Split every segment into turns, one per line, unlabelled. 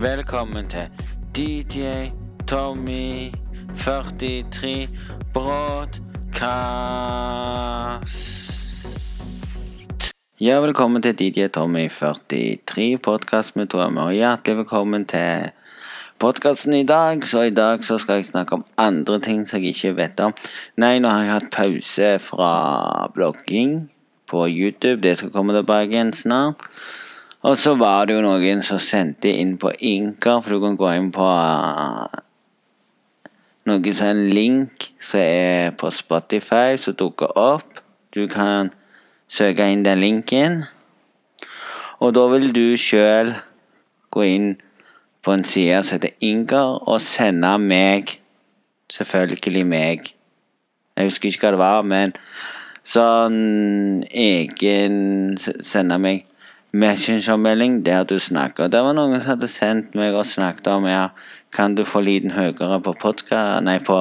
Velkommen til DJ Tommy 43 Broadcast. Ja, velkommen til DJ Tommy 43 podkast med Tommy. Og hjertelig velkommen til podkasten i dag. Så i dag så skal jeg snakke om andre ting som jeg ikke vet om. Nei, nå har jeg hatt pause fra blogging på YouTube. Det skal komme tilbake igjen snart. Og så var det jo noen som sendte inn på Inka, for du kan gå inn på uh, noe en link som er på Spotify, som dukker opp. Du kan søke inn den linken. Og da vil du sjøl gå inn på en side som heter Inka og sende meg Selvfølgelig meg. Jeg husker ikke hva det var, men sånn egen Sende meg Messenger-melding der du snakker. Det var noen som hadde sendt meg og snakket om ja, kan du få lyden høyere på podkast... Nei, på,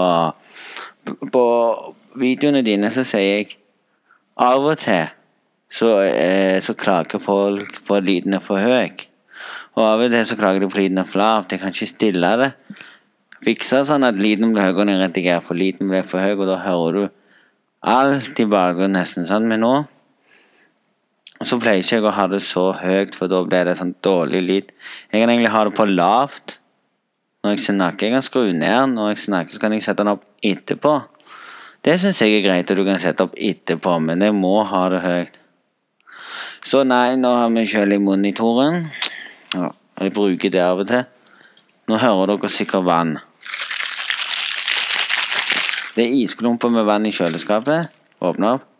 på videoene dine, så sier jeg av og til så, eh, så klager folk på at lyden er for høy. Og av og til så klager de på lyden er for lavt. Jeg kan ikke stille det. Fikse sånn at lyden blir høyere når jeg redigerer, for lyden blir for høy, og da hører du alt i bakgrunnen nesten sånn. Men nå så pleier ikke jeg å ha det så høyt, for da blir det sånn dårlig lyd. Jeg kan egentlig ha det på lavt når jeg snakker. Jeg kan skru ned når jeg snakker, så kan jeg sette den opp etterpå. Det syns jeg er greit at du kan sette opp etterpå, men jeg må ha det høyt. Så nei, nå har vi kjøl i monitoren. Ja, jeg bruker det av og til. Nå hører dere sikkert vann. Det er isklumper med vann i kjøleskapet. Åpne opp.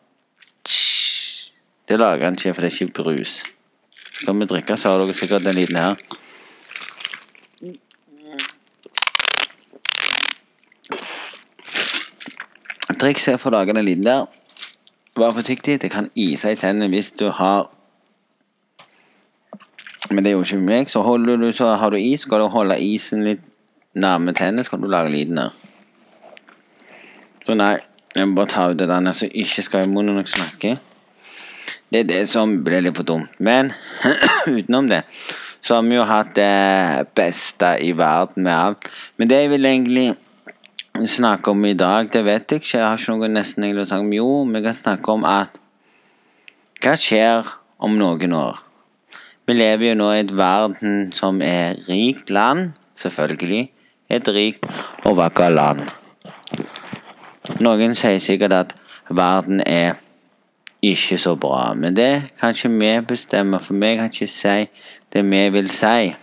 Det lager han ikke, for det er ikke brus. Skal vi drikke, så har dere sikkert en liten her. Triks er for å lage den liten der. Vær forsiktig, det kan ise i tennene hvis du har Men det er jo ikke meg. Så, du, så har du is, skal du holde isen litt nærme tennene, så kan du lage lyden der. Så nei, jeg må bare ta ut det der så ikke skal i munnen når jeg snakker. Det er det som blir litt for dumt. Men utenom det så har vi jo hatt det beste i verden med alt. Men det jeg vil egentlig snakke om i dag, det vet jeg ikke. Jeg har ikke noe nesten egentlig å snakke om. Jo, vi kan snakke om at Hva skjer om noen år? Vi lever jo nå i et verden som er rikt land, selvfølgelig. Et rikt og vakkert land. Noen sier sikkert at verden er ikke så bra, men det kan ikke vi bestemme, for vi kan ikke si det vi vil si.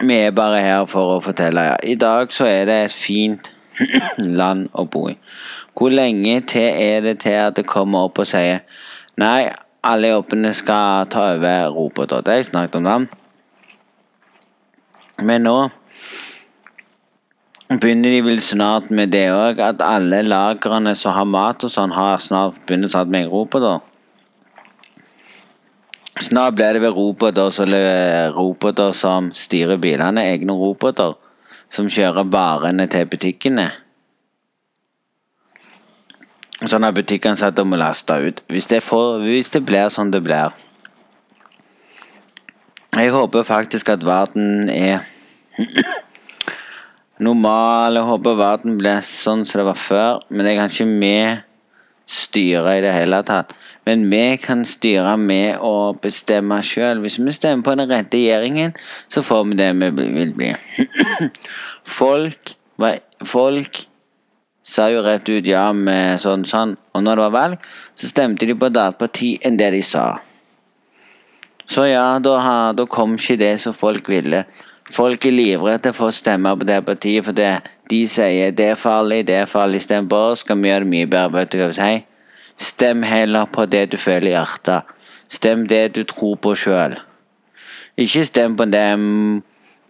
Vi er bare her for å fortelle. Ja. I dag så er det et fint land å bo i. Hvor lenge til er det til at det kommer opp og sier Nei, alle jobbene skal ta over roboter. Det jeg snakket om. det. Men nå begynner de vel snart med det òg, at alle lagrene som har mat og sånn, har snart satt med roboter. Snart blir det vel roboter, så roboter som styrer bilene, egne roboter som kjører varene til butikkene. Sånn at butikkene setter må laste ut. Hvis det, får, hvis det blir sånn det blir. Jeg håper faktisk at verden er normal. Jeg håper verden blir sånn som det var før, men det kan ikke vi styre i det hele tatt. Men vi kan styre med å bestemme sjøl. Hvis vi stemmer på den rette regjeringen, så får vi det vi vil bli. folk, folk sa jo rett ut ja med sånn sånn, og når det var valg, så stemte de på et annet parti enn det de sa. Så ja, da, da kom ikke det som folk ville. Folk er livredde for å stemme på det partiet, for de sier det er farlig, det er farlig. Stem på oss, skal vi gjøre det mye bedre. Vet du hva si? Stem heller på det du føler i hjertet. Stem det du tror på sjøl. Ikke stem på dem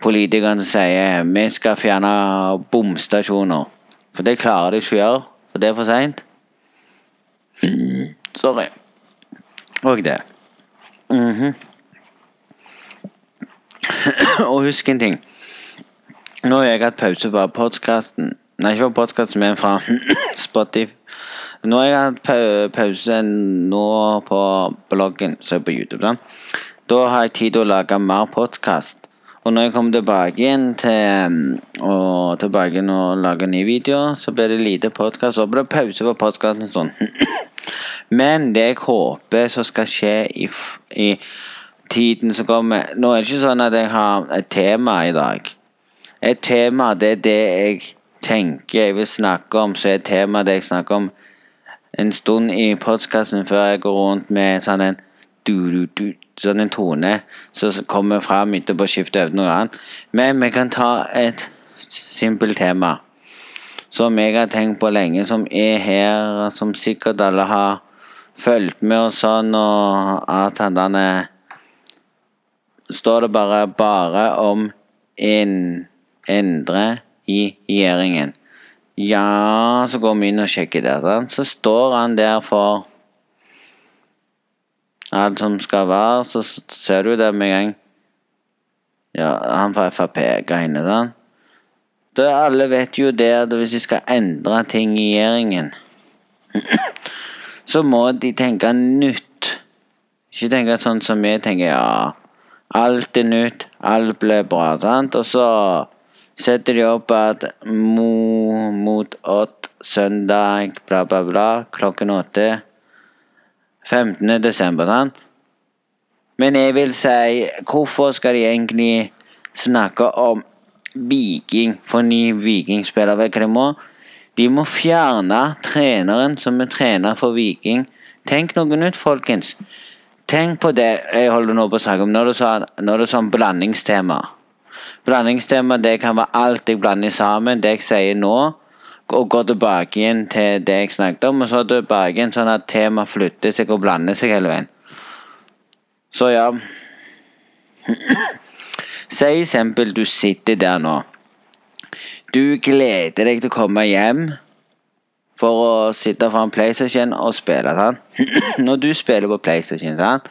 politikerne som sier vi skal fjerne bomstasjoner. For det klarer de ikke å gjøre, for det er for seint. Sorry. Og det. Mm -hmm. og husk en ting. Nå har jeg hatt pause fra podkasten Nei, ikke fra podkasten, men fra Spotify. Nå har jeg hatt pause nå på bloggen, så på YouTube. Da Da har jeg tid til å lage mer podkast. Og når jeg kommer tilbake igjen til og tilbake igjen og lager ny video, så blir det lite podkast. Så blir det pause på podkasten en stund. Men det jeg håper som skal skje i, i tiden som kommer Nå er det ikke sånn at jeg har et tema i dag. Et tema, det er det jeg tenker jeg vil snakke om, så er et tema det jeg snakker om en stund i podkasten før jeg går rundt med sånn en du-du-du sånn en tone som kommer fram etterpå og skifter over noe annet. Men vi kan ta et simpelt tema som jeg har tenkt på lenge, som er her, som sikkert alle har fulgt med og sånn, og at han denne Står det bare 'bare om en endre i regjeringen'. Ja, så går vi inn og sjekker der. Så står han der for alt som skal være, så ser du det med en gang. Ja, han fra Frp-greiene, da. Det alle vet jo det at hvis de skal endre ting i regjeringen, så må de tenke nytt. Ikke tenke sånn som vi tenker, ja. Alt er nytt, alt blir bra, sant? Og så setter de opp at mo, mot åtte søndag, bla, bla, bla, klokken åtte. 15. desember, sant? Men jeg vil si, hvorfor skal de egentlig snakke om Viking for ny Vikingspiller? Vet hva de må? De må fjerne treneren som er trener for Viking. Tenk noe nytt, folkens. Tenk på det jeg holder nå på å snakke om. Når det er sånn blandingstema. Blandingstema det kan være alt jeg blander sammen, det jeg sier nå og går tilbake igjen til det jeg snakket om, og så tilbake igjen sånn at temaet flytter seg og blander seg hele veien. Så ja Si eksempel du sitter der nå. Du gleder deg til å komme hjem for å sitte foran PlayStation og spille. Sant? Når du spiller på PlayStation, sant?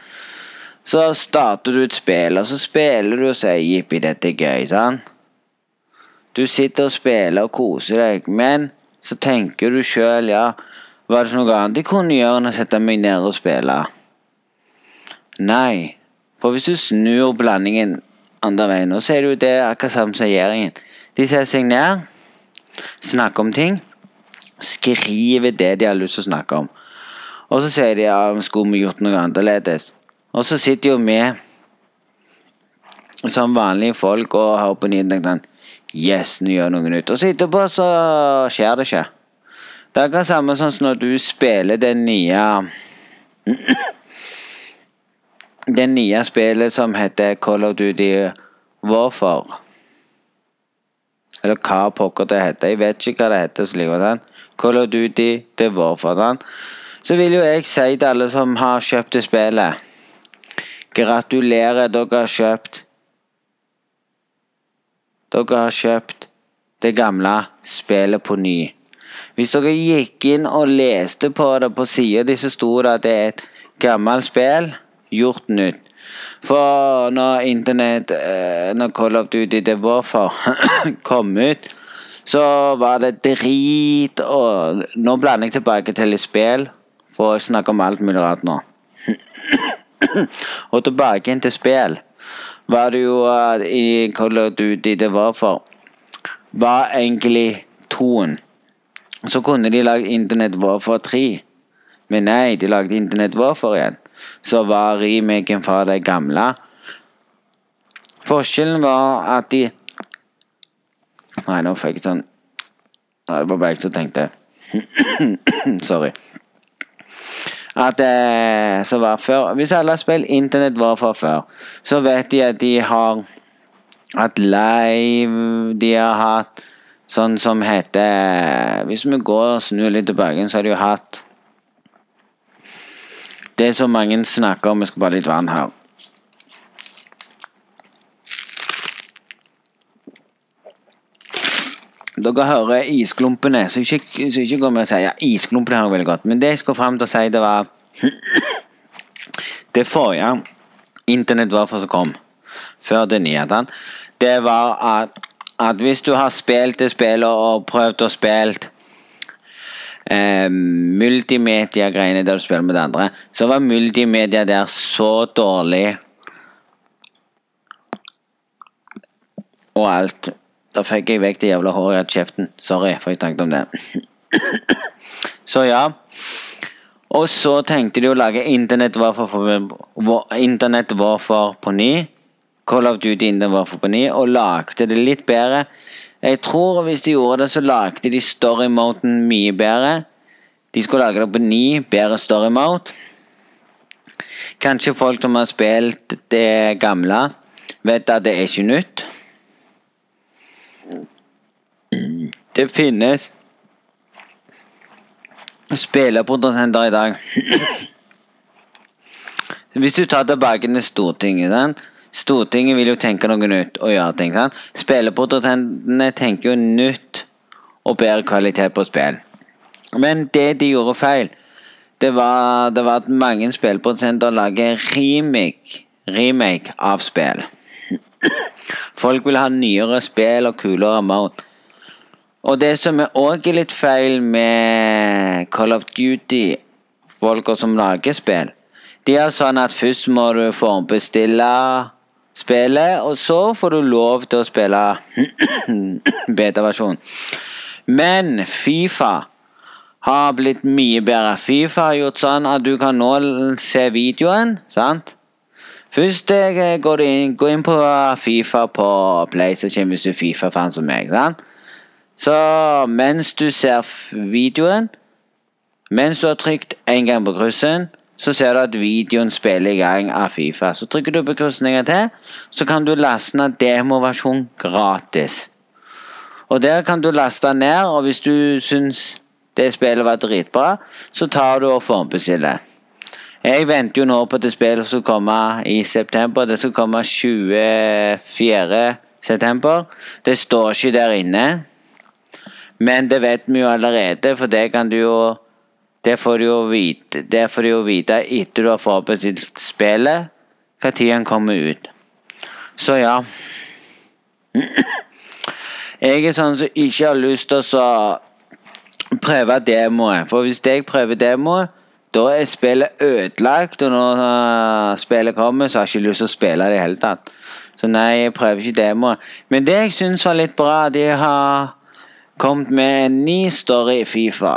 så starter du et spill, og så spiller du og sier 'jippi, dette er gøy'. sant? Du sitter og spiller og koser deg, men så tenker du sjøl ja, var det noe annet jeg kunne gjøre enn å sette meg ned og spille? Nei, for hvis du snur blandingen andre veien, så er det jo det akkurat samme som regjeringen. De setter seg ned, snakker om ting, skriver det de har lyst til å snakke om. Og så sier de ja, skulle vi gjort noe annerledes? Og så sitter jo vi som vanlige folk og hører på nyhetene Yes, nå gjør noe nytt. Og så etterpå så skjer det ikke. Det er akkurat samme sånn som når du spiller den nye Det nye spillet som heter Call of Duty Warfare. Eller hva pokker det heter. Jeg vet ikke hva det heter. så liker den. Call of Duty det Warfare. Den. Så vil jo jeg si til alle som har kjøpt det spillet Gratulerer, dere har kjøpt dere har kjøpt det gamle spillet på ny. Hvis dere gikk inn og leste på det på sida di, så sto det at det er et gammelt spill gjort nytt. For når internett eh, Når Call of Duty det var for kom ut, så var det drit og Nå blander jeg tilbake til litt spill, for å snakke om alt mulig rart nå. og tilbake inn til spill var det jo uh, i Call of Duty det var for, var egentlig toen. Så kunne de lagd Internett Warfare 3. Men nei, de lagde Internett Warfare igjen. Så var remaken fra det gamle. Forskjellen var at de Nei, nå fikk jeg sånn Det var bare jeg som tenkte. Sorry at eh, som var før Hvis alle har spilt Internett var fra før, så vet de at de har hatt live De har hatt sånn som heter Hvis vi går og snur litt tilbake, så har de jo hatt Det som mange snakker om Jeg skal bare litt vann her. Dere hører isklumpene, så ikke, så ikke går med og si ja, isklumpene har noe veldig godt. Men det jeg skal fram til å si, det var Det forrige internett var for som kom, før det nyhetene, det var at, at, hvis du har spilt det spillet og prøvd å spilt eh, multimedia-greiene der du spiller med det andre, så var multimedia der så dårlig og alt da fikk jeg vekk det jævla håret i kjeften. Sorry for jeg tenkte om det. Så ja. Og så tenkte de å lage Internett var for på ny. Call of Duty Internett var for på ny, og lagde det litt bedre. Jeg tror hvis de gjorde det, så lagde de Story Mountain mye bedre. De skulle lage det på ny, bedre Story Mount. Kanskje folk som har spilt det gamle, vet at det er ikke nytt. Det finnes spillerprodusenter i dag. Hvis du tar tilbake til Stortinget den, Stortinget vil jo tenke noe nytt og gjøre ting. sant? Spillerprodusentene tenker jo nytt og bedre kvalitet på spill. Men det de gjorde feil, det var, det var at mange spillprodusenter lager remake, remake av spill. Folk vil ha nyere spill og kulere mode. Og det som er òg litt feil med Call of Duty, folka som lager spill, de er sånn at først må du formbestille spillet, og så får du lov til å spille beta-versjon. Men Fifa har blitt mye bedre. Fifa har gjort sånn at du kan nå se videoen, sant? Først eh, går du inn, gå inn på Fifa på PlayStation hvis du er Fifa-fan som meg. sant? Så mens du ser videoen Mens du har trykt én gang på kryssen, så ser du at videoen spiller i gang av Fifa. Så trykker du på kryssen en gang til, så kan du laste ned demoversjon gratis. Og der kan du laste ned, og hvis du syns det spillet var dritbra, så tar du og formbestiller. Jeg venter jo nå på at det spillet skal komme i september. Det skal komme 24. september. Det står ikke der inne. Men det vet vi jo allerede, for det kan du jo Det får du jo vite, det får du jo vite etter du har forberedt spillet, når den kommer ut. Så ja. Jeg er sånn som ikke har lyst til å prøve demoet. For hvis jeg prøver demoet, da er spillet ødelagt, og når uh, spillet kommer, så har jeg ikke lyst til å spille det i hele tatt. Så nei, jeg prøver ikke demoet. Men det jeg syns var litt bra, de har kommet med en ny story i Fifa.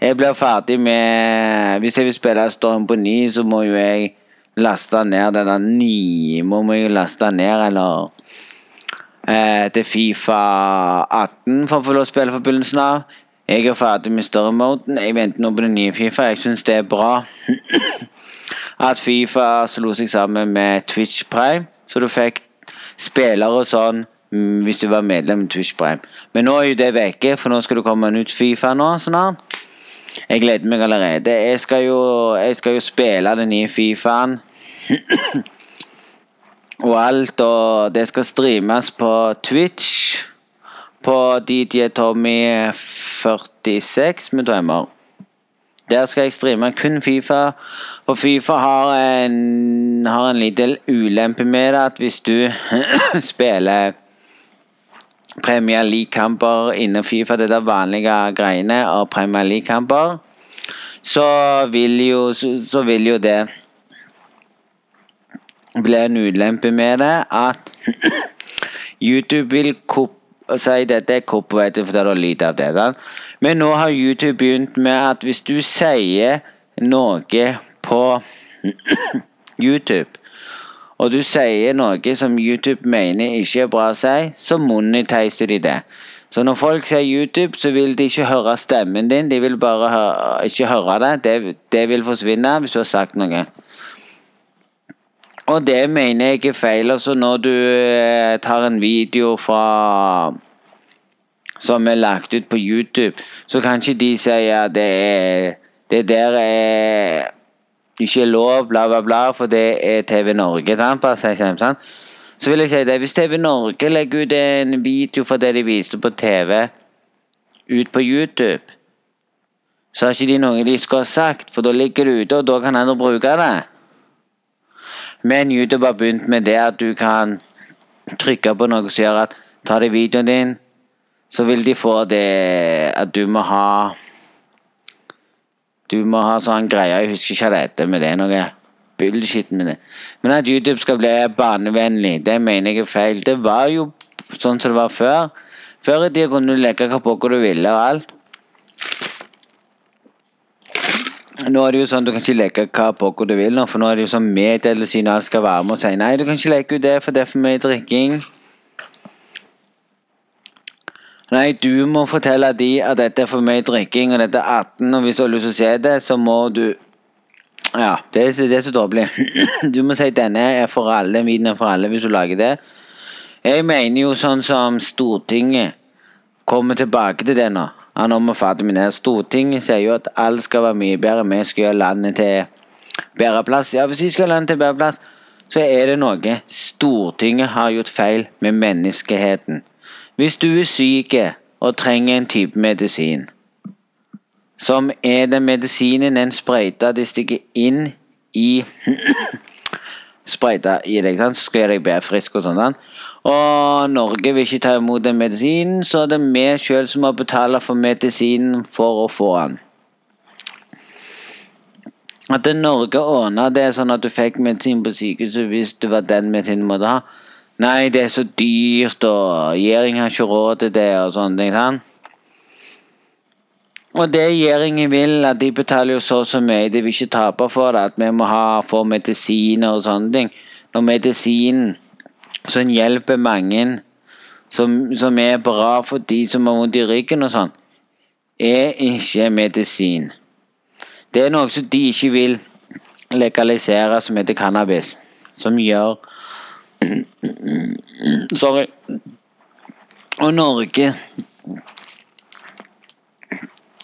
Jeg blir ferdig med Hvis jeg vil spille storyen på ny, så må jo jeg laste ned denne nye Må jeg laste ned, eller eh, Til Fifa 18 for å få lov å spille fra begynnelsen av. Jeg er ferdig med story-moden. Jeg venter nå på den nye Fifa. Jeg syns det er bra at Fifa slo seg sammen med Twitch Prime, så du fikk spillere sånn Mm, hvis du var medlem i Twitch Prime. Men nå er jo det vekke, for nå skal det komme en ut Fifa nå snart. Jeg gleder meg allerede. Jeg skal jo, jeg skal jo spille den nye Fifaen. og alt, og det skal streames på Twitch. På DJ Tommy 46 med drømmer. Der skal jeg streame kun Fifa. For Fifa har en, har en liten ulempe med det at hvis du spiller Premier League-kamper innen Fifa, det der vanlige greiene, av Premier League-kamper, så så, så vil jo det bli en ulempe med det at YouTube vil si dette er copyright for det er lyd av det. Men nå har YouTube begynt med at hvis du sier noe på YouTube og du sier noe som YouTube mener ikke er bra å si, så monetiser de det. Så når folk sier YouTube, så vil de ikke høre stemmen din. De vil bare høre, ikke høre det. det. det. vil forsvinne hvis du har sagt noe. Og det mener jeg er feil. Altså når du eh, tar en video fra som er lagt ut på YouTube, så kan ikke de si at det er det der er ikke er lov, bla, bla, bla, for det er TV Norge. Sant? Så vil jeg si det, Hvis TV Norge legger ut en video for det de viste på TV, ut på YouTube, så har ikke de noe de skal ha sagt, for da ligger det ute, og da kan andre bruke det. Men YouTube har begynt med det at du kan trykke på noe som gjør at tar de videoen din, så vil de få det at du må ha du må ha sånn greie, jeg husker ikke hva det heter, men det er noe bullshit med det. Men at YouTube skal bli barnevennlig, det mener jeg er feil. Det var jo sånn som det var før. Før i tida kunne du legge hva pokker du ville og alt. Nå er det jo sånn du kan ikke leke hva pokker du vil, nå, for nå er det jo sånn medietilsynet skal være med og si nei, du kan ikke leke ut det, for det er for mye drikking. Nei, du må fortelle de at dette er for mye drikking, og dette er 18, og hvis du har lyst til å se det, så må du Ja, det er, det er så dårlig. Du må si denne er for alle, min er for alle, hvis du lager det. Jeg mener jo sånn som Stortinget kommer tilbake til det nå. Han omfatter ned. Stortinget sier jo at alt skal være mye bedre. Vi skal gjøre landet til bedre plass. Ja, hvis vi skal gjøre landet til bedre plass, så er det noe. Stortinget har gjort feil med menneskeheten. Hvis du er syk og trenger en type medisin, som er den medisinen en sprøyte de stikker inn i Sprøyte i deg, så skal gjøre deg bedre frisk og sånn. Og Norge vil ikke ta imot den medisinen, så det er vi sjøl som må betale for medisinen for å få den. At Norge ordna det sånn at du fikk medisin på sykehuset hvis det var den medisinen du måtte ha. Nei, det er så dyrt, og regjeringen har ikke råd til det, og sånne ting. sant? Og det regjeringen vil, at de betaler jo så og så mye, de vil ikke tape for det, at vi må ha, få medisiner og sånne ting. Når medisinen som hjelper mange, som, som, er bra for de som har vondt i ryggen og sånn, er ikke medisin. Det er noe som de ikke vil legalisere, som heter cannabis. Som gjør Sorry. Og Norge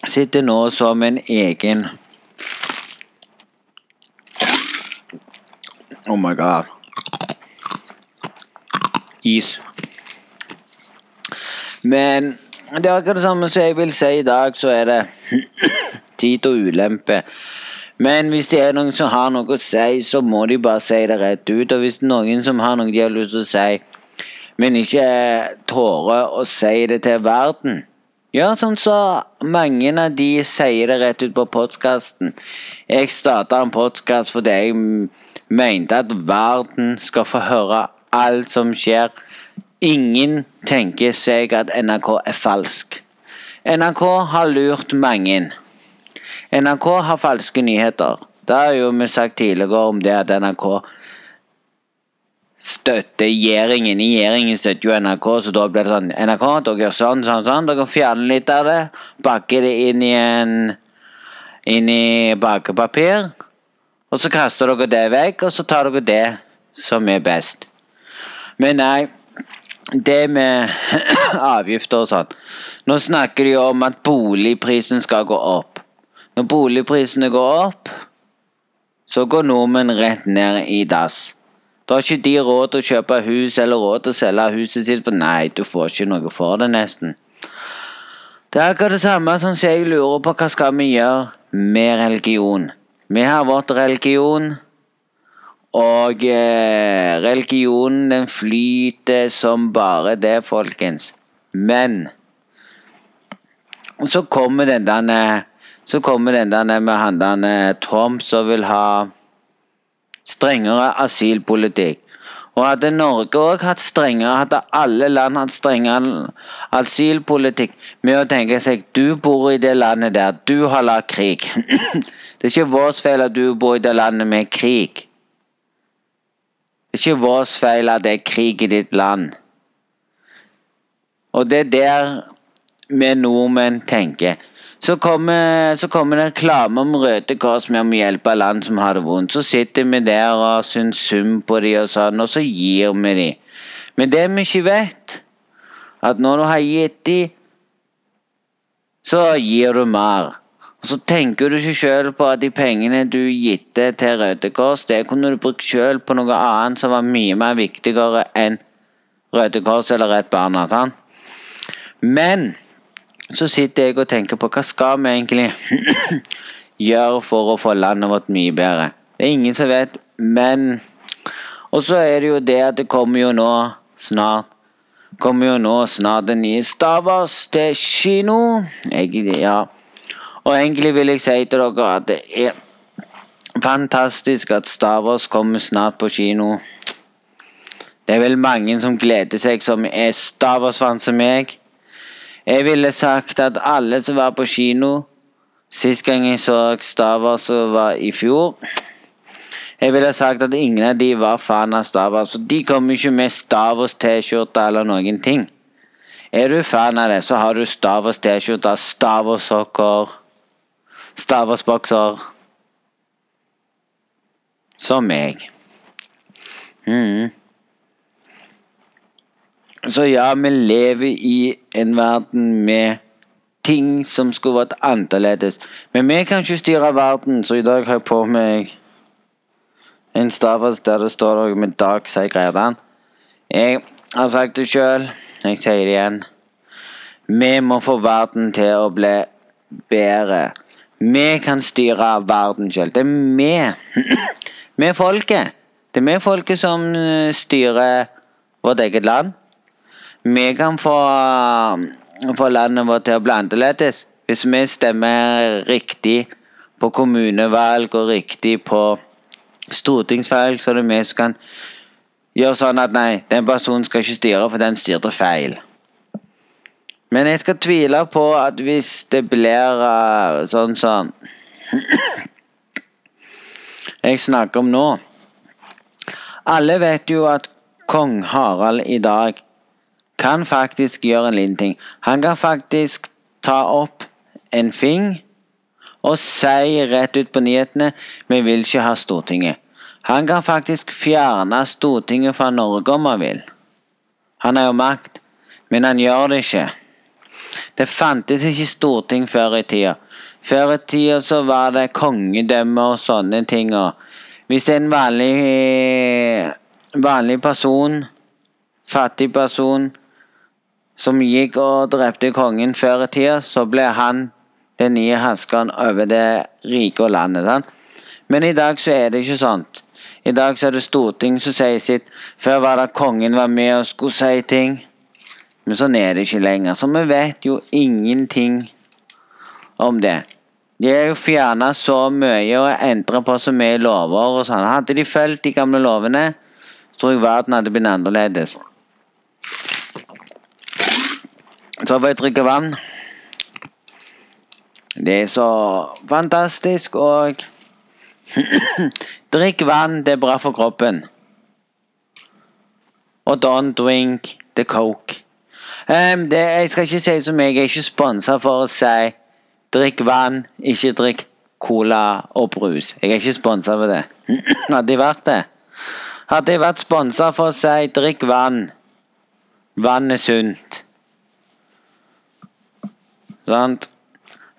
sitter nå som en egen Oh my god. Is. Men det er akkurat det samme som jeg vil si i dag, så er det tid og ulempe. Men hvis det er noen som har noe å si, så må de bare si det rett ut. Og hvis det er noen som har noe de har lyst til å si, men ikke tårer å si det til verden Ja, sånn så mange av de sier det rett ut på podkasten. Jeg starta en podkast fordi jeg mente at verden skal få høre alt som skjer. Ingen tenker seg at NRK er falsk. NRK har lurt mange. NRK har falske nyheter. Det har jo vi sagt tidligere om det at NRK støtter regjeringen. Regjeringen støtter jo NRK, så da blir det sånn NRK, dere gjør sånn, sånn, sånn. Dere fjerner litt av det. Bakker det inn i en inn i bakepapir. Og så kaster dere det vekk, og så tar dere det som er best. Men nei, det med avgifter og sånn Nå snakker de om at boligprisen skal gå opp. Når boligprisene går opp, så går nordmenn rett ned i dass. Da har ikke de råd til å kjøpe hus eller råd til å selge huset sitt, for nei, du får ikke noe for det, nesten. Det er akkurat det samme som jeg lurer på hva skal vi gjøre med religion. Vi har vårt religion, og eh, religionen den flyter som bare det, folkens. Men så kommer den derne så kommer den der med han der Trump som vil ha strengere asylpolitikk. Og hadde Norge òg hatt strengere, hadde alle land hatt strengere asylpolitikk med å tenke seg du bor i det landet der, du har lagd krig. det er ikke vår feil at du bor i det landet med krig. Det er ikke vår feil at det er krig i ditt land. Og det er der vi nordmenn tenker. Så kommer, så kommer det reklame om Røde Kors med om å hjelpe land som har det vondt. Så sitter vi der og syns synd på dem og sånn, og så gir vi dem. Men det vi ikke vet, at når du har gitt dem, så gir du mer. Og Så tenker du ikke sjøl på at de pengene du gitte til Røde Kors, det kunne du brukt sjøl på noe annet som var mye mer viktigere enn Røde Kors eller Rett Barna. Men så sitter jeg og tenker på hva skal vi egentlig gjøre for å få landet vårt mye bedre. Det er ingen som vet, men Og så er det jo det at det kommer jo nå snart Kommer jo nå snart den nye Stavers til kino. Jeg, ja. Og egentlig vil jeg si til dere at det er fantastisk at Stavers kommer snart på kino. Det er vel mange som gleder seg, som er Stavåsvann som meg. Jeg ville sagt at alle som var på kino Sist gang jeg så Stavås, var i fjor Jeg ville sagt at ingen av de var fan av for de kommer ikke med Stavås-T-skjorte eller noen ting. Er du fan av det, så har du Stavås-T-skjorte, Stavås-sokker, Stavås-bokser Som meg. Mm. Så ja, vi lever i en verden med ting som skulle vært annerledes. Men vi kan ikke styre verden, så i dag har jeg på meg en stavers der det står noe med Dag Seigredan. Jeg har sagt det sjøl, jeg sier det igjen. Vi må få verden til å bli bedre. Vi kan styre verden sjøl. Det er vi. Vi er folket. Det er vi folket som styrer vårt eget land. Vi kan få, få landet vårt til å bli hvis vi stemmer riktig på kommunevalg og riktig på stortingsvalg, så er det vi som kan gjøre sånn at nei, den personen skal ikke styre, for den styrte feil. Men jeg skal tvile på at hvis det blir uh, sånn som jeg snakker om nå Alle vet jo at kong Harald i dag kan faktisk gjøre en liten ting. Han kan faktisk ta opp en fing og si rett ut på nyhetene vi vil ikke ha Stortinget. Han kan faktisk fjerne Stortinget fra Norge om han vil. Han har jo makt, men han gjør det ikke. Det fantes ikke storting før i tida. Før i tida så var det kongedømme og sånne ting. Hvis en vanlig, vanlig person, fattig person, som gikk og drepte kongen før i tida, så ble han den nye herskeren over det rike og landet. Sant? Men i dag så er det ikke sånt. I dag så er det Stortinget som sier sitt. Før var det kongen var med og skulle si ting. Men sånn er det ikke lenger. Så vi vet jo ingenting om det. De har jo fjerna så mye og endra på så mye lover og sånn. Hadde de fulgt de gamle lovene, så tror jeg verden hadde blitt annerledes. Så får jeg drikke vann. Det er så fantastisk, og Drikk vann, det er bra for kroppen. Og don't drink the coke. Um, det, jeg skal ikke si som jeg, jeg er ikke sponsa for å si drikk vann, ikke drikk cola og brus. Jeg er ikke sponsa for det. Hadde jeg vært det? Hadde jeg vært sponsa for å si drikk vann, vann er sunt Sant?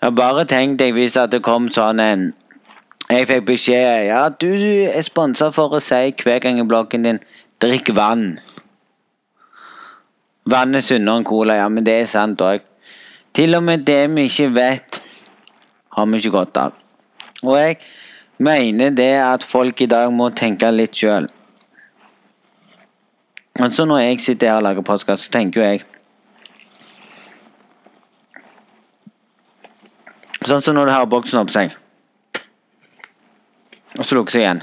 Jeg bare tenk deg hvis det kom sånn en Jeg fikk beskjed Ja, du, er sponsa for å si hver gang i bloggen din 'drikk vann'. Vann er sunnere enn cola, ja, men det er sant òg. Til og med det vi ikke vet, har vi ikke godt av. Og jeg mener det at folk i dag må tenke litt sjøl. Altså når jeg sitter her og lager podkast, så tenker jo jeg Sånn som når du har boksen opp seg. Og så lukker seg igjen.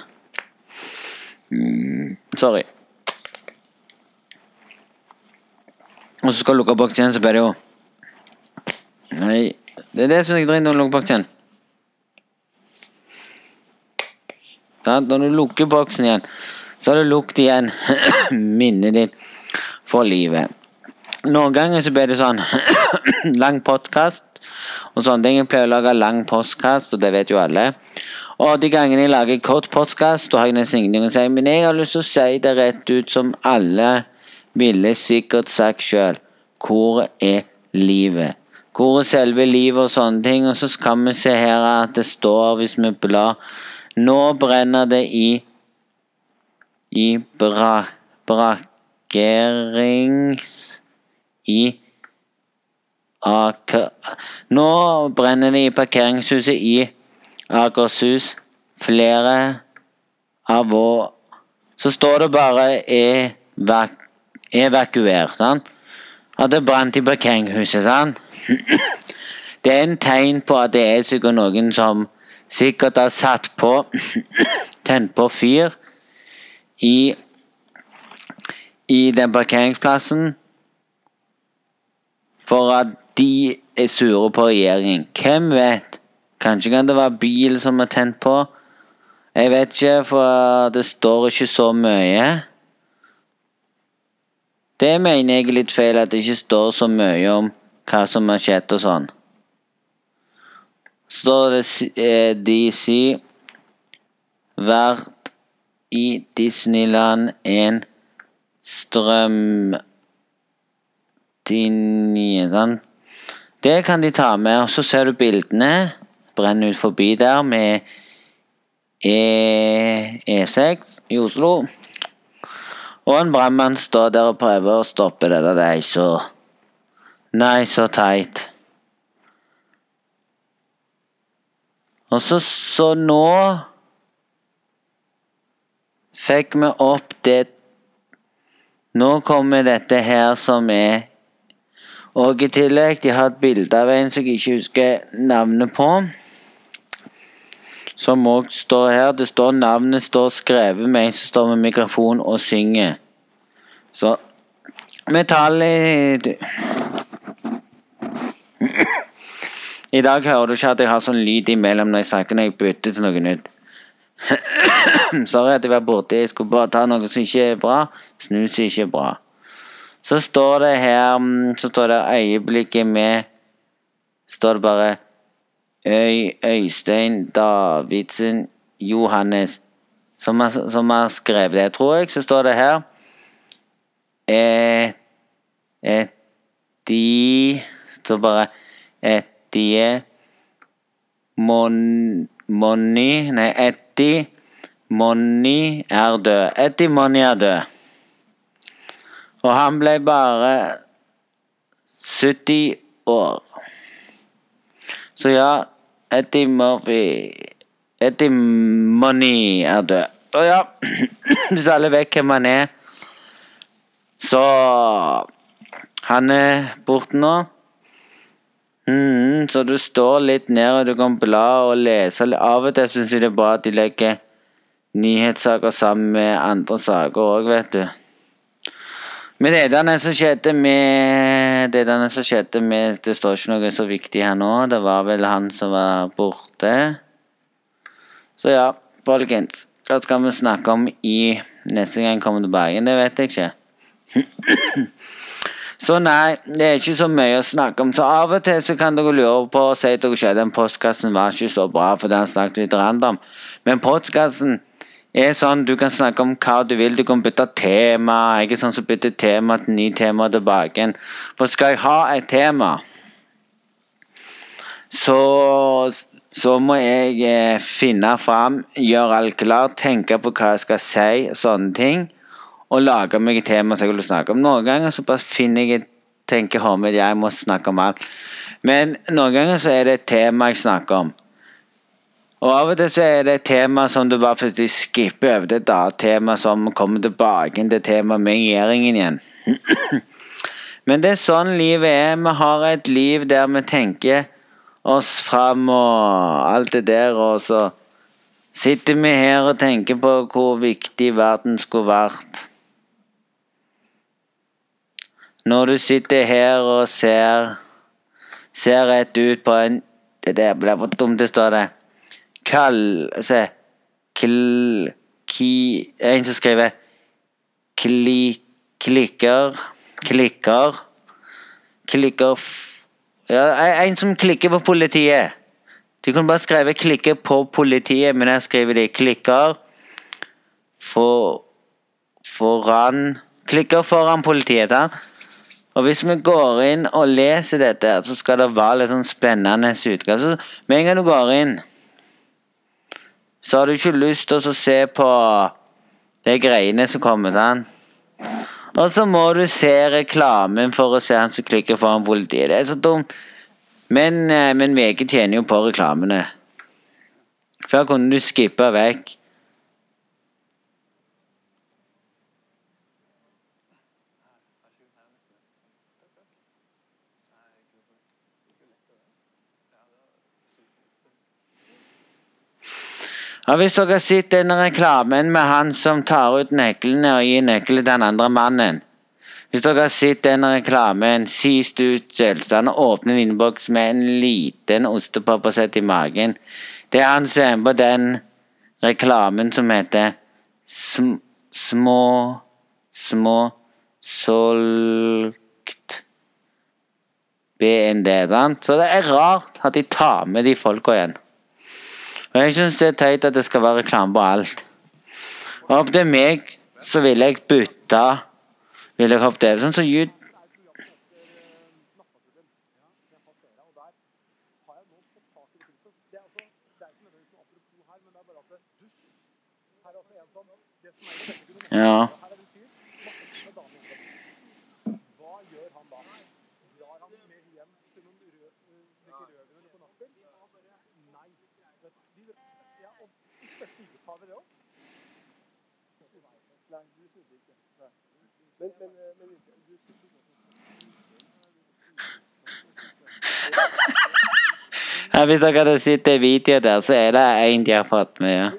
Sorry. Og så skal du lukke boksen igjen, så blir det jo Nei, det er det som jeg dritt når du lukker boksen igjen. Når du lukker boksen igjen, så har du lukket igjen minnet ditt for livet. Noen ganger så blir det sånn lang podkast og sånne ting. Jeg pleier å lage lang postkast, og det vet jo alle. Og de gangene jeg lager kort postkast, da har jeg nesten ingenting å si. Men jeg har lyst til å si det rett ut, som alle ville sikkert sagt sjøl. Hvor er livet? Hvor er selve livet og sånne ting? Og så kan vi se her at det står, hvis vi blar Nå brenner det i i bra, brakkerings... I nå brenner det i parkeringshuset i Akershus. Flere av vår Så står det bare evak evakuert. Sant? At det brant i parkeringshuset. Sant? Det er en tegn på at det er sikkert noen som sikkert har satt på Tent på fyr i i den parkeringsplassen for at de er sure på regjeringen. Hvem vet? Kanskje kan det være bil som er tent på? Jeg vet ikke, for det står ikke så mye. Det mener jeg er litt feil, at det ikke står så mye om hva som har skjedd og sånn. Så står det eh, DC vært i Disneyland en strømlinje sånn. Det kan de ta med, og så ser du bildene brenne ut forbi der med E- E6 i Oslo. Og en brannmann står der og prøver å stoppe dette. Det er så Nei, så teit. Og så, så nå fikk vi opp det Nå kommer dette her som er Og i tillegg, de har et bilde av en som jeg ikke husker navnet på. Som òg står her. Det står Navnet står skrevet med en som står med mikrofon og synger. Så Metallet I dag hører du ikke at jeg har sånn lyd imellom når jeg snakker når jeg bytter til noe nytt. Sorry at jeg var borte. Jeg skulle bare ta noe som ikke er bra. Snus ikke er bra. Så står det her mm, Så står det øyeblikket med Står det bare Øy, Øystein Davidsen Johannes som har, som har skrevet det, tror jeg. Så står det her eh, eh, de står bare et de mon, Monni Nei, Eddie Monni er død. Eddie Monni er død. Og han ble bare 70 år. Så ja, Eddie Murphy Eddie Money er død. Og ja, hvis alle vet hvem han er, så Han er borte nå. Mm, så du står litt ned, og du kan bla og lese. Av og til syns jeg det er bra at de legger nyhetssaker sammen med andre saker òg, vet du. Men det der som skjedde med Det denne som skjedde med Det står ikke noe så viktig her nå. Det var vel han som var borte. Så ja, folkens. Hva skal vi snakke om i neste gang jeg kommer tilbake? Det vet jeg ikke. Så nei, det er ikke så mye å snakke om. Så av og til så kan dere lure på og si at dere selv den postkassen var ikke så bra fordi han snakket litt random. Men postkassen er sånn du kan snakke om hva du vil. Du kan bytte tema. Er sånn som bytter tema til ny tema tilbake. For skal jeg ha et tema, så, så må jeg eh, finne fram, gjøre alt klart, tenke på hva jeg skal si, sånne ting. Og lage meg et tema som jeg vil snakke om. Noen ganger så bare finner jeg et tenker hodet jeg må snakke om alt. Men noen ganger så er det et tema jeg snakker om. Og av og til så er det et tema som du bare faktisk skipper over. Det er et tema som kommer tilbake til temaet med regjeringen igjen. Men det er sånn livet er. Vi har et liv der vi tenker oss fram og alt det der, og så sitter vi her og tenker på hvor viktig verden skulle vært. Når du sitter her og ser ser rett ut på en Det der ble for dumt, det står det kall... Se kl, ki, En som skriver kli, klikker Klikker Klikker ja, En som klikker på politiet. De kunne bare skrevet 'klikke på politiet', men jeg skriver de 'klikker for, foran Klikker foran politiet. Da. Og hvis vi går inn og leser dette, så skal det være litt sånn spennende utgave. Med en gang du går inn så har du ikke lyst til å se på de greiene som kommer til Og så må du se reklamen for å se han som klikker foran politiet. Det er så dumt. Men, eh, men VG tjener jo på reklamene. Før kunne du skippe vekk. Ja, Hvis dere har sett den reklamen med han som tar ut nøklene og gir nøklene til den andre mannen Hvis dere har sett den reklamen, sist ut selvstand og åpner en innboks med en liten ostepop og setter i magen Det er han som er på den reklamen som heter sm Små Små solgt BND. Så det er rart at de tar med de folka igjen. Og jeg syns det er teit at det skal være reklame på alt. Og om det er meg, så vil jeg bytte Vil jeg hoppet over sånn som så Ja. Ja, hvis dere hadde sett det videoet der, så er det en de har fått med. Ja.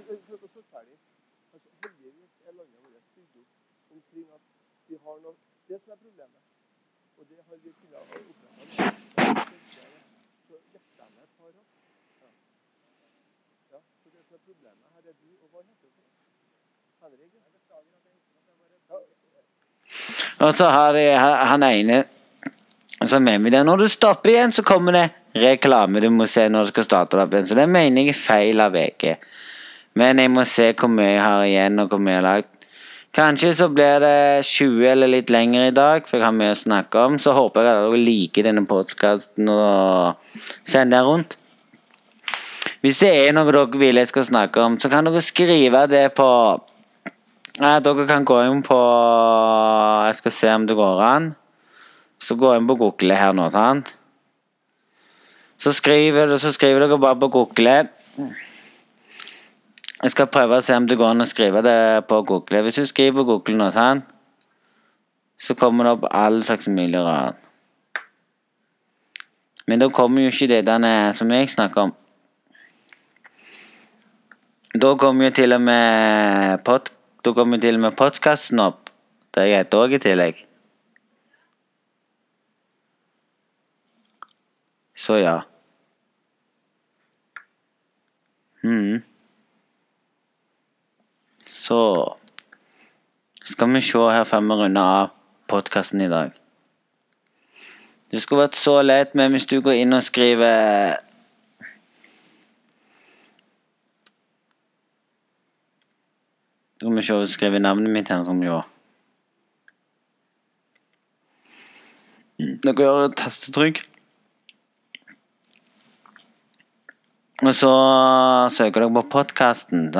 Og så har de han ene som mener vi det. Når du stopper igjen, så kommer det reklame du må se når du skal starte opp igjen. Så det mener jeg er feil av VG. Men jeg må se hvor mye jeg har igjen, og hvor mye jeg har lagd. Kanskje så blir det 20 eller litt lenger i dag, for jeg har mye å snakke om. Så håper jeg at dere liker denne podkasten og sender den rundt. Hvis det er noe dere vil jeg skal snakke om, så kan dere skrive det på ja, Dere kan gå inn på Jeg skal se om det går an. Så går inn på Google her nå. sant? Så skriver, så skriver dere bare på Google. Jeg skal prøve å se om det går an å skrive det på Google. Hvis du skriver på Google nå, sant? så kommer det opp all slags mulig rart. Men da kommer jo ikke det denne som jeg snakker om. Da kommer jo til og med pod, podkasten opp. Det heter òg i tillegg. Så ja. Mm. Så skal vi se her før vi runder av podkasten i dag. Det skulle vært så lett med hvis du går inn og skriver Skal vi se om jeg skriver navnet mitt her, som jo Dere gjør tastetrykk. Og så søker dere på podkasten.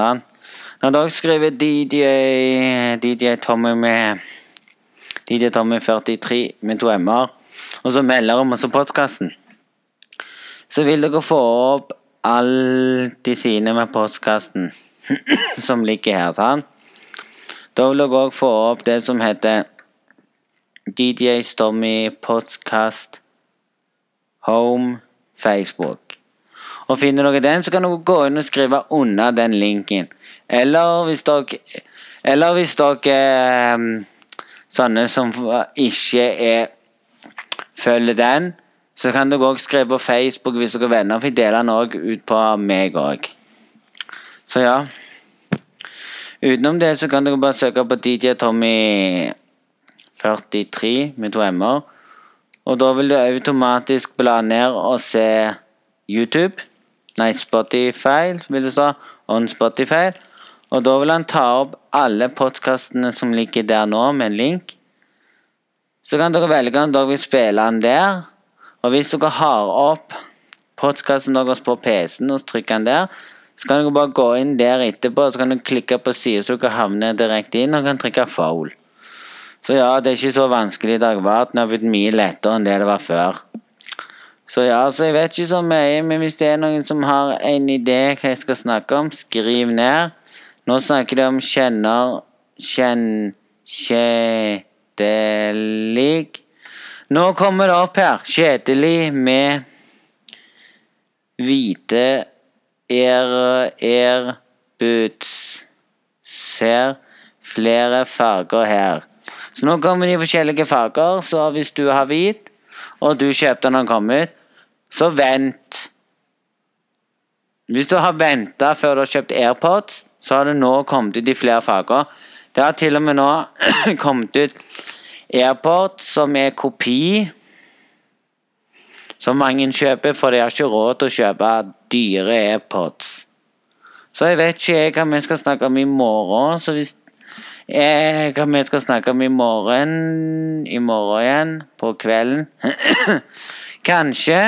Når dere skriver DJ, DJ Tommy med DJ Tommy 43 med to m-er, og så melder om også podkasten, så vil dere få opp alle de sine med podkasten som ligger her. sant? Da vil dere òg få opp det som heter DJ Stormy Podcast Home Facebook. Og finner dere den, så kan dere gå inn og skrive under den linken. Eller hvis dere Eller hvis dere eh, Sånne som ikke er følger den, så kan dere òg skrive på Facebook hvis dere er venner, for jeg deler den òg ut på meg òg. Så ja. Utenom det så kan dere bare søke på DJ Tommy 43 med to m-er. Og da vil du automatisk bla ned og se YouTube. Nei, Spotify, vil det stå. On Spotify. Og da vil han ta opp alle podkastene som ligger der nå, med en link. Så kan dere velge om dere vil spille den der. Og hvis dere har opp podkasten deres på PC-en og trykker den der, så kan dere bare gå inn der etterpå og så kan dere klikke på siden så dere havner direkte inn og kan trykke foul. Så ja, det er ikke så vanskelig i dag. Det har blitt mye lettere enn det det var før. Så ja, så jeg vet ikke så mye, men hvis det er noen som har en idé hva jeg skal snakke om, skriv ned. Nå snakker de om kjenner Kjenn... Kjedelig Nå kommer det opp her. Kjedelig med hvite er, er Boots ser flere farger her. Så nå kommer de forskjellige farger, så hvis du har hvit, og du kjøpte den når den kommer, så vent. Hvis du har venta før du har kjøpt AirPods, så har det nå kommet ut i flere farger. Det har til og med nå kommet ut AirPods som er kopi. Som mange kjøper, for de har ikke råd til å kjøpe dyre AirPods. Så jeg vet ikke jeg hva vi skal snakke om i morgen. Så hvis jeg, hva vi skal snakke om i morgen I morgen igjen, på kvelden Kanskje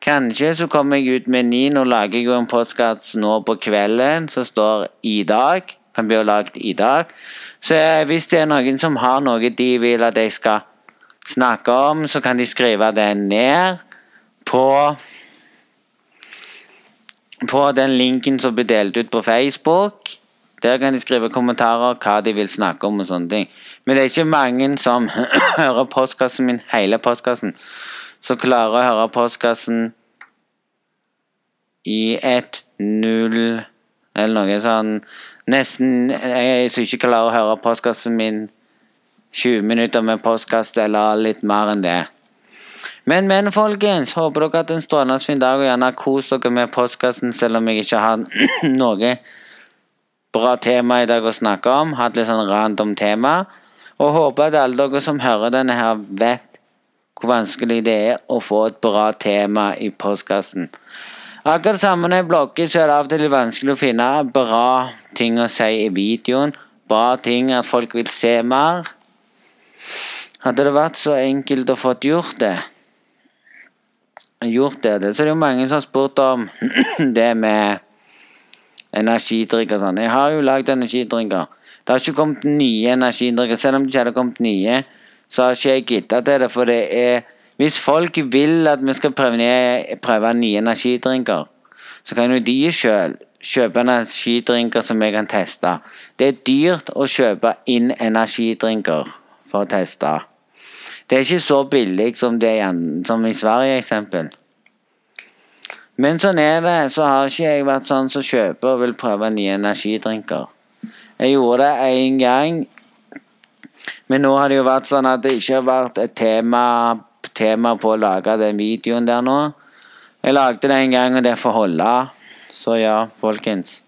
Kanskje så kommer jeg ut med ni. Nå lager jeg jo en podkast nå på kvelden som står 'i dag'. Kan bli lagd i dag. Så hvis det er noen som har noe de vil at jeg skal snakke om, så kan de skrive det ned på på den linken som blir delt ut på Facebook. Der kan de skrive kommentarer hva de vil snakke om og sånne ting. Men det er ikke mange som hører postkassen min, hele postkassen, som klarer å høre postkassen i ett null eller noe sånn Nesten Jeg som ikke klarer å høre postkassen min 20 minutter med postkast eller litt mer enn det. Men, men, folkens, håper dere har hatt en strålende fin dag, og gjerne kos dere med postkassen, selv om jeg ikke har noe bra tema i dag å snakke om. Hatt litt sånn random tema. Og håper at alle dere som hører denne her, vet hvor vanskelig det er å få et bra tema i postkassen. Akkurat samme når jeg blogger, så er det av og til vanskelig å finne bra ting å si i videoen. Bra ting at folk vil se mer. Hadde det vært så enkelt å få gjort det Gjort det, Så det er jo mange som har spurt om det med energidrikk og sånn. Jeg har jo lagd energidrinker. Det har ikke kommet nye energidrikker. Selv om det ikke hadde kommet nye, så har ikke jeg gidda til det, for det er hvis folk vil at vi skal prøve, prøve nye energidrinker, så kan jo de sjøl kjøpe energidrinker som jeg kan teste. Det er dyrt å kjøpe inn energidrinker for å teste. Det er ikke så billig som, det, som i Sverige, eksempel. Men sånn er det, så har ikke jeg vært sånn som kjøper og vil prøve nye energidrinker. Jeg gjorde det én gang, men nå har det jo vært sånn at det ikke har vært et tema tema på å lage den videoen der nå. Jeg lagde det en gang, og det får holde. Så ja, folkens.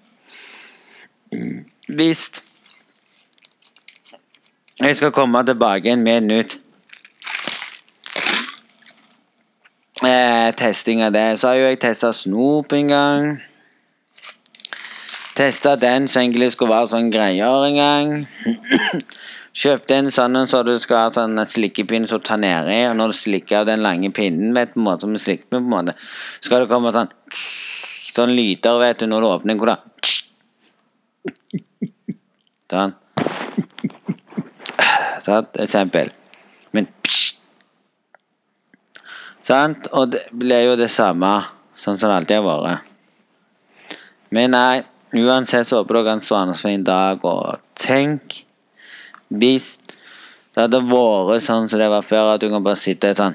Hvis jeg skal komme tilbake med et nytt eh, testing av det, så har jo jeg testa snop en gang. Testa den som egentlig skulle være sånn greier en gang. Kjøpte en sånn så du skal ha sånn slikkepinn som tar nedi, og når du slikker av den lange pinnen, vet på en måte, som du slikker med, på en måte, skal det komme sånn sånn lyder, vet du, når du åpner hvor da Sånn. Sånn, Eksempel. Men Sant? Og det blir jo det samme sånn som det alltid har vært. Men nei, uansett så håper dere har en for en dag, og tenk hvis det hadde vært sånn som det var før, at du kan bare sitte sånn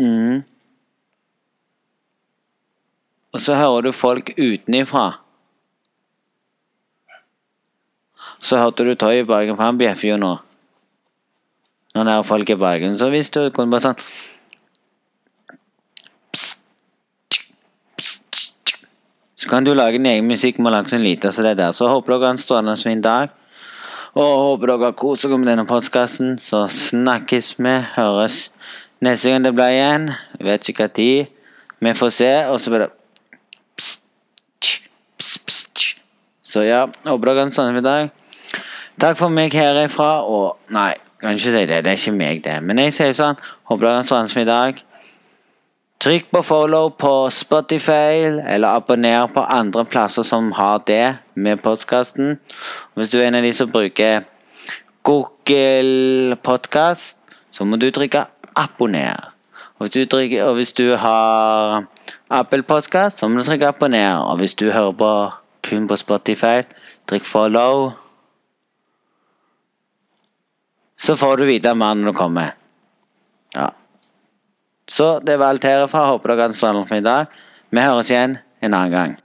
mm. Og så hører du folk utenifra. Så hørte du Toy bakgrunnen, for han bjeffer jo nå. Når det er folk i Bergen, Så hvis du kunne bare sånn Så kan du lage din egen musikk med langs en sånn lite så det der. Så håper dere har en strålende fin dag. Og håper dere har kost dere med denne podkasten. Så snakkes vi. Høres neste gang det blir igjen. Jeg vet ikke hva tid. Vi får se. Og så blir det Så ja, håper dere har en sånn dag. Takk for meg herifra. Og nei, kan ikke si det. Det er ikke meg, det. Men jeg sier sånn. Håper dere har en i dag. Trykk på follow på Spotify, eller abonner på andre plasser som har det med podkasten. Hvis du er en av de som bruker Google Podcast, så må du trykke 'abonner'. Og hvis du, trykker, og hvis du har Apple Podcast, så må du trykke 'abonner'. Og hvis du hører på kun på Spotify, trykk 'follow'. Så får du vite mer når du kommer. Ja. Så det var alt herfra. Håper dere har en strålende dag. Vi høres igjen en annen gang.